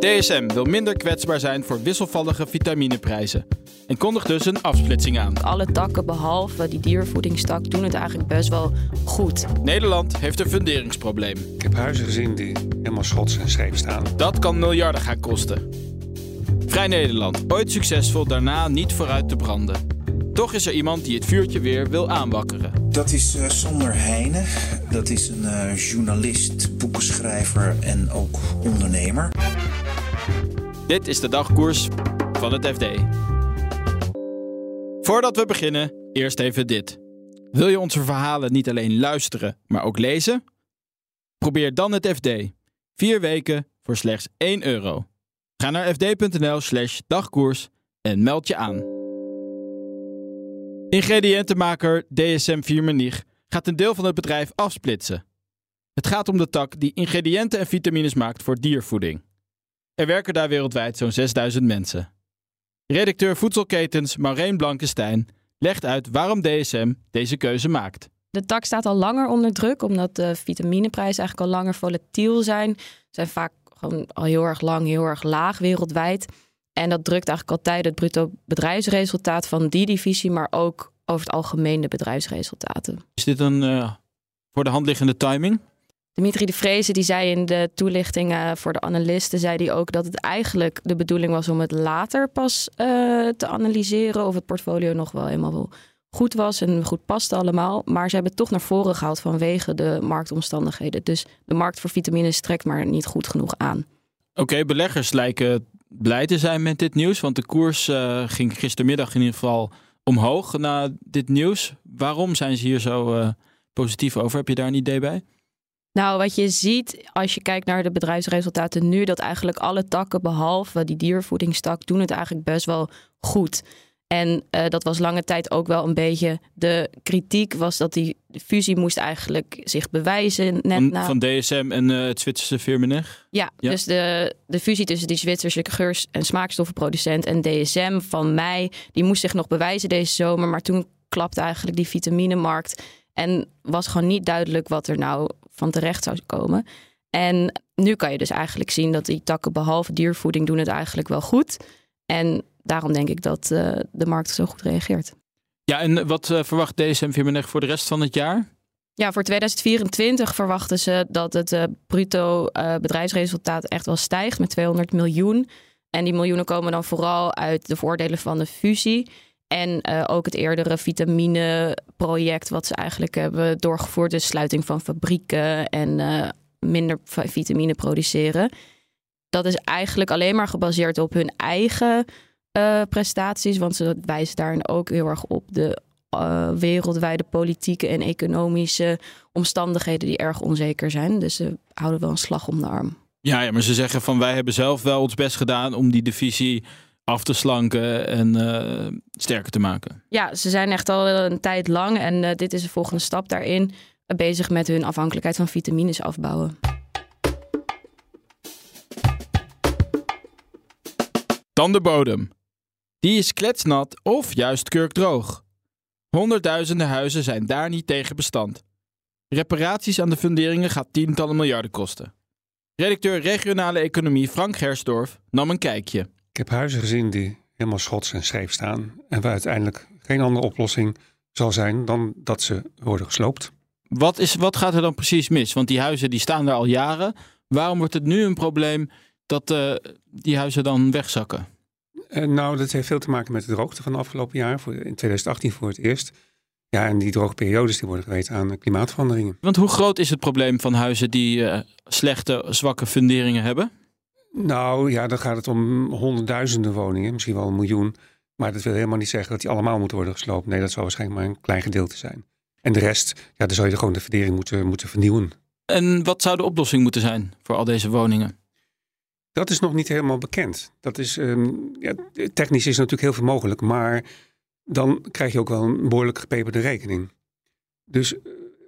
DSM wil minder kwetsbaar zijn voor wisselvallige vitamineprijzen en kondigt dus een afsplitsing aan. Alle takken behalve die diervoedingstak doen het eigenlijk best wel goed. Nederland heeft een funderingsprobleem. Ik heb huizen gezien die helemaal schots en scheef staan. Dat kan miljarden gaan kosten. Vrij Nederland, ooit succesvol, daarna niet vooruit te branden. Toch is er iemand die het vuurtje weer wil aanwakkeren. Dat is uh, Sander Heijnen. Dat is een uh, journalist, boekenschrijver en ook ondernemer. Dit is de dagkoers van het FD. Voordat we beginnen, eerst even dit. Wil je onze verhalen niet alleen luisteren, maar ook lezen? Probeer dan het FD. Vier weken voor slechts 1 euro. Ga naar fd.nl/slash dagkoers en meld je aan. Ingrediëntenmaker DSM Firmenich gaat een deel van het bedrijf afsplitsen. Het gaat om de tak die ingrediënten en vitamines maakt voor diervoeding. Er werken daar wereldwijd zo'n 6000 mensen. Redacteur voedselketens Maureen Blankenstein legt uit waarom DSM deze keuze maakt. De tak staat al langer onder druk, omdat de vitamineprijzen eigenlijk al langer volatiel zijn. Ze zijn vaak gewoon al heel erg lang, heel erg laag wereldwijd. En dat drukt eigenlijk altijd het bruto bedrijfsresultaat van die divisie, maar ook over het algemeen de bedrijfsresultaten. Is dit een uh, voor de hand liggende timing? Dimitri de Vreese die zei in de toelichtingen voor de analisten, zei hij ook dat het eigenlijk de bedoeling was om het later pas uh, te analyseren of het portfolio nog wel helemaal goed was en goed paste allemaal. Maar ze hebben het toch naar voren gehaald vanwege de marktomstandigheden. Dus de markt voor vitamines trekt maar niet goed genoeg aan. Oké, beleggers lijken blij te zijn met dit nieuws, want de koers uh, ging gistermiddag in ieder geval omhoog na dit nieuws. Waarom zijn ze hier zo positief over? Heb je daar een idee bij? Nou, wat je ziet als je kijkt naar de bedrijfsresultaten nu, dat eigenlijk alle takken, behalve die diervoedingstak, doen het eigenlijk best wel goed. En uh, dat was lange tijd ook wel een beetje de kritiek, was dat die fusie moest eigenlijk zich bewijzen. Net van, na... van DSM en uh, het Zwitserse Firmenich? Ja, ja, dus de, de fusie tussen die Zwitserse geurs- en smaakstoffenproducent en DSM van mei, die moest zich nog bewijzen deze zomer. Maar toen klapte eigenlijk die vitaminemarkt en was gewoon niet duidelijk wat er nou van terecht zou komen. En nu kan je dus eigenlijk zien dat die takken behalve diervoeding doen het eigenlijk wel goed. En daarom denk ik dat uh, de markt zo goed reageert. Ja, en wat uh, verwacht DSM Firmenich voor de rest van het jaar? Ja, voor 2024 verwachten ze dat het uh, bruto bedrijfsresultaat echt wel stijgt met 200 miljoen. En die miljoenen komen dan vooral uit de voordelen van de fusie. En ook het eerdere vitamineproject wat ze eigenlijk hebben doorgevoerd. Dus sluiting van fabrieken en minder vitamine produceren. Dat is eigenlijk alleen maar gebaseerd op hun eigen uh, prestaties. Want ze wijzen daarin ook heel erg op de wereldwijde politieke en economische omstandigheden die erg onzeker zijn. Dus ze houden wel een slag om de arm. Ja, ja maar ze zeggen van wij hebben zelf wel ons best gedaan om die divisie af te slanken en uh, sterker te maken. Ja, ze zijn echt al een tijd lang en dit is de volgende stap daarin. bezig met hun afhankelijkheid van vitamines afbouwen. Dan de bodem. Die is kletsnat of juist kurkdroog. Honderdduizenden huizen zijn daar niet tegen bestand. Reparaties aan de funderingen gaat tientallen miljarden kosten. Redacteur regionale economie Frank Gersdorf nam een kijkje. Ik heb huizen gezien die helemaal schots en scheef staan en waar uiteindelijk geen andere oplossing zal zijn dan dat ze worden gesloopt. Wat, is, wat gaat er dan precies mis? Want die huizen die staan daar al jaren. Waarom wordt het nu een probleem dat uh, die huizen dan wegzakken? Uh, nou, dat heeft veel te maken met de droogte van de afgelopen jaar. Voor, in 2018 voor het eerst. Ja, en die droge periodes die worden gewijd aan klimaatveranderingen. Want hoe groot is het probleem van huizen die uh, slechte, zwakke funderingen hebben? Nou ja, dan gaat het om honderdduizenden woningen, misschien wel een miljoen. Maar dat wil helemaal niet zeggen dat die allemaal moeten worden gesloopt. Nee, dat zal waarschijnlijk maar een klein gedeelte zijn. En de rest, ja, dan zou je gewoon de fundering moeten, moeten vernieuwen. En wat zou de oplossing moeten zijn voor al deze woningen? Dat is nog niet helemaal bekend. Dat is, ehm, ja, technisch is natuurlijk heel veel mogelijk, maar dan krijg je ook wel een behoorlijk gepeperde rekening. Dus eh,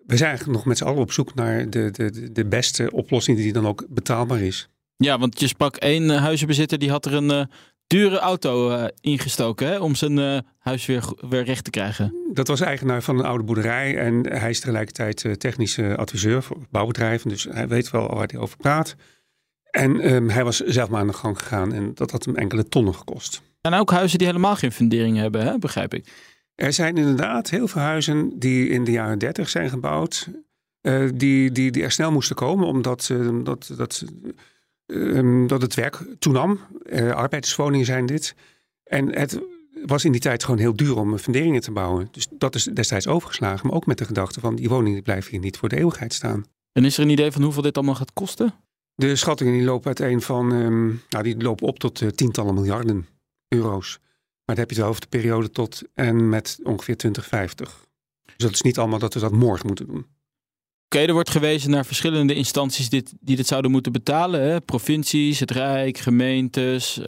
we zijn eigenlijk nog met z'n allen op zoek naar de, de, de beste oplossing die dan ook betaalbaar is. Ja, want je sprak één uh, huizenbezitter die had er een uh, dure auto uh, ingestoken hè, om zijn huis weer, weer recht te krijgen. Dat was eigenaar van een oude boerderij en hij is tegelijkertijd technische adviseur voor bouwbedrijven. Dus hij weet wel waar hij over praat. En um, hij was zelf maar aan de gang gegaan en dat had hem enkele tonnen gekost. En ook huizen die helemaal geen fundering hebben, hè? begrijp ik. Er zijn inderdaad heel veel huizen die in de jaren 30 zijn gebouwd, uh, die, die, die er snel moesten komen, omdat uh, dat, dat, uh, dat het werk toenam. arbeiderswoningen zijn dit. En het was in die tijd gewoon heel duur om funderingen te bouwen. Dus dat is destijds overgeslagen, maar ook met de gedachte van die woningen blijven hier niet voor de eeuwigheid staan. En is er een idee van hoeveel dit allemaal gaat kosten? De schattingen die lopen uiteen van, um, nou, die lopen op tot uh, tientallen miljarden euro's. Maar dan heb je het over de periode tot en met ongeveer 2050. Dus dat is niet allemaal dat we dat morgen moeten doen. Oké, okay, er wordt gewezen naar verschillende instanties dit, die dit zouden moeten betalen. Hè? Provincies, het Rijk, gemeentes. Uh,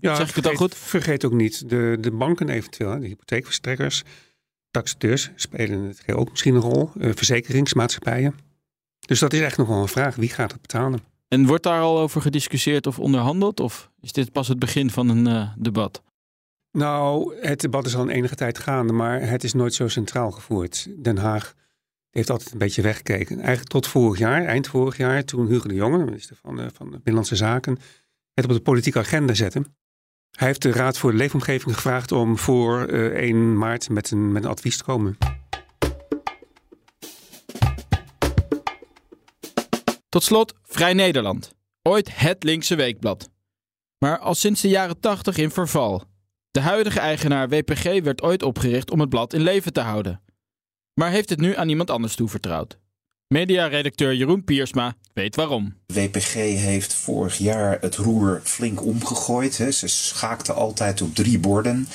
ja, zeg ik vergeet, het al goed? Vergeet ook niet de, de banken eventueel, de hypotheekverstrekkers, taxateurs spelen het ook misschien een rol. Uh, verzekeringsmaatschappijen. Dus dat is echt nog wel een vraag. Wie gaat het betalen? En wordt daar al over gediscussieerd of onderhandeld? Of is dit pas het begin van een uh, debat? Nou, het debat is al een enige tijd gaande, maar het is nooit zo centraal gevoerd. Den Haag heeft altijd een beetje weggekeken. Eigenlijk tot vorig jaar, eind vorig jaar, toen Hugo de Jonge, minister van, uh, van Binnenlandse Zaken, het op de politieke agenda zette. Hij heeft de Raad voor de Leefomgeving gevraagd om voor uh, 1 maart met een, met een advies te komen. Tot slot Vrij Nederland. Ooit het linkse weekblad. Maar al sinds de jaren 80 in verval. De huidige eigenaar WPG werd ooit opgericht om het blad in leven te houden. Maar heeft het nu aan iemand anders toevertrouwd. Mediaredacteur Jeroen Piersma weet waarom. WPG heeft vorig jaar het roer flink omgegooid. Hè. Ze schaakten altijd op drie borden.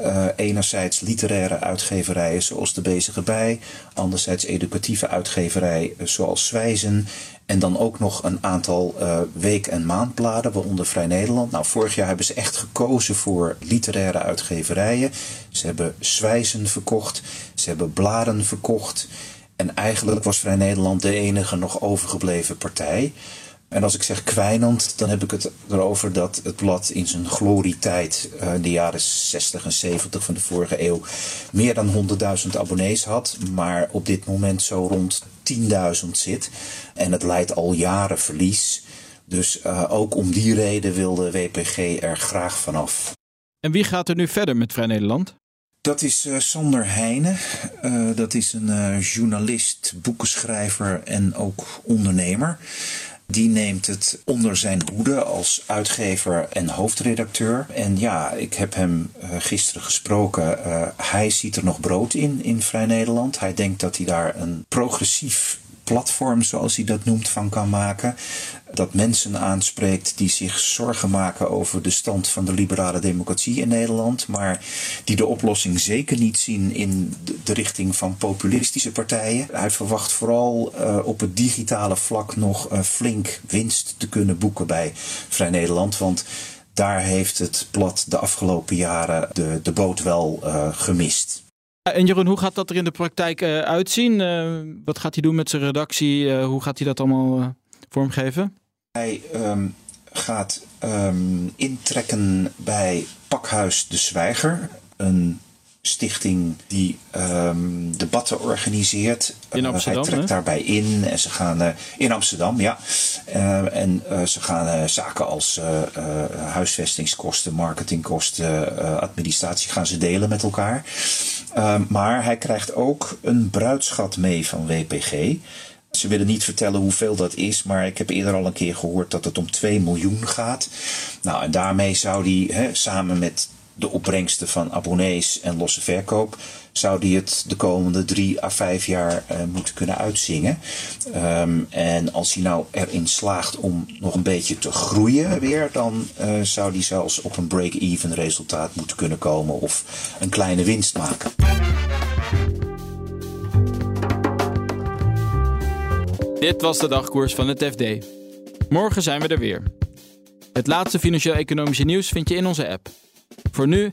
Uh, enerzijds literaire uitgeverijen zoals De Bezige Bij. Anderzijds educatieve uitgeverij zoals Zwijzen. En dan ook nog een aantal uh, week- en maandbladen, waaronder Vrij Nederland. Nou, vorig jaar hebben ze echt gekozen voor literaire uitgeverijen. Ze hebben Zwijzen verkocht. Ze hebben bladen verkocht. En eigenlijk was Vrij Nederland de enige nog overgebleven partij. En als ik zeg kwijnend, dan heb ik het erover dat het blad in zijn glorietijd uh, in de jaren 60 en 70 van de vorige eeuw meer dan 100.000 abonnees had, maar op dit moment zo rond 10.000 zit. En het leidt al jaren verlies. Dus uh, ook om die reden wilde WPG er graag vanaf. En wie gaat er nu verder met Vrij Nederland? Dat is uh, Sander Heijnen. Uh, dat is een uh, journalist, boekenschrijver en ook ondernemer. Die neemt het onder zijn hoede als uitgever en hoofdredacteur. En ja, ik heb hem uh, gisteren gesproken. Uh, hij ziet er nog brood in, in Vrij Nederland. Hij denkt dat hij daar een progressief platform, zoals hij dat noemt, van kan maken. Dat mensen aanspreekt die zich zorgen maken over de stand van de liberale democratie in Nederland, maar die de oplossing zeker niet zien in de richting van populistische partijen. Hij verwacht vooral uh, op het digitale vlak nog uh, flink winst te kunnen boeken bij Vrij Nederland. Want daar heeft het blad de afgelopen jaren de, de boot wel uh, gemist. En Jeroen, hoe gaat dat er in de praktijk uh, uitzien? Uh, wat gaat hij doen met zijn redactie? Uh, hoe gaat hij dat allemaal vormgeven? Hij um, gaat um, intrekken bij Pakhuis de Zwijger, een stichting die um, debatten organiseert. In Amsterdam, hij trekt hè? daarbij in en ze gaan in Amsterdam, ja. En ze gaan zaken als huisvestingskosten, marketingkosten, administratie gaan ze delen met elkaar. Maar hij krijgt ook een bruidschat mee van WPG. Ze willen niet vertellen hoeveel dat is, maar ik heb eerder al een keer gehoord dat het om 2 miljoen gaat. Nou, en daarmee zou hij samen met de opbrengsten van abonnees en losse verkoop, zou die het de komende drie à vijf jaar uh, moeten kunnen uitzingen. Um, en als hij nou erin slaagt om nog een beetje te groeien weer, dan uh, zou die zelfs op een break-even resultaat moeten kunnen komen of een kleine winst maken. Dit was de dagkoers van het FD. Morgen zijn we er weer. Het laatste financieel-economische nieuws vind je in onze app. Voor nu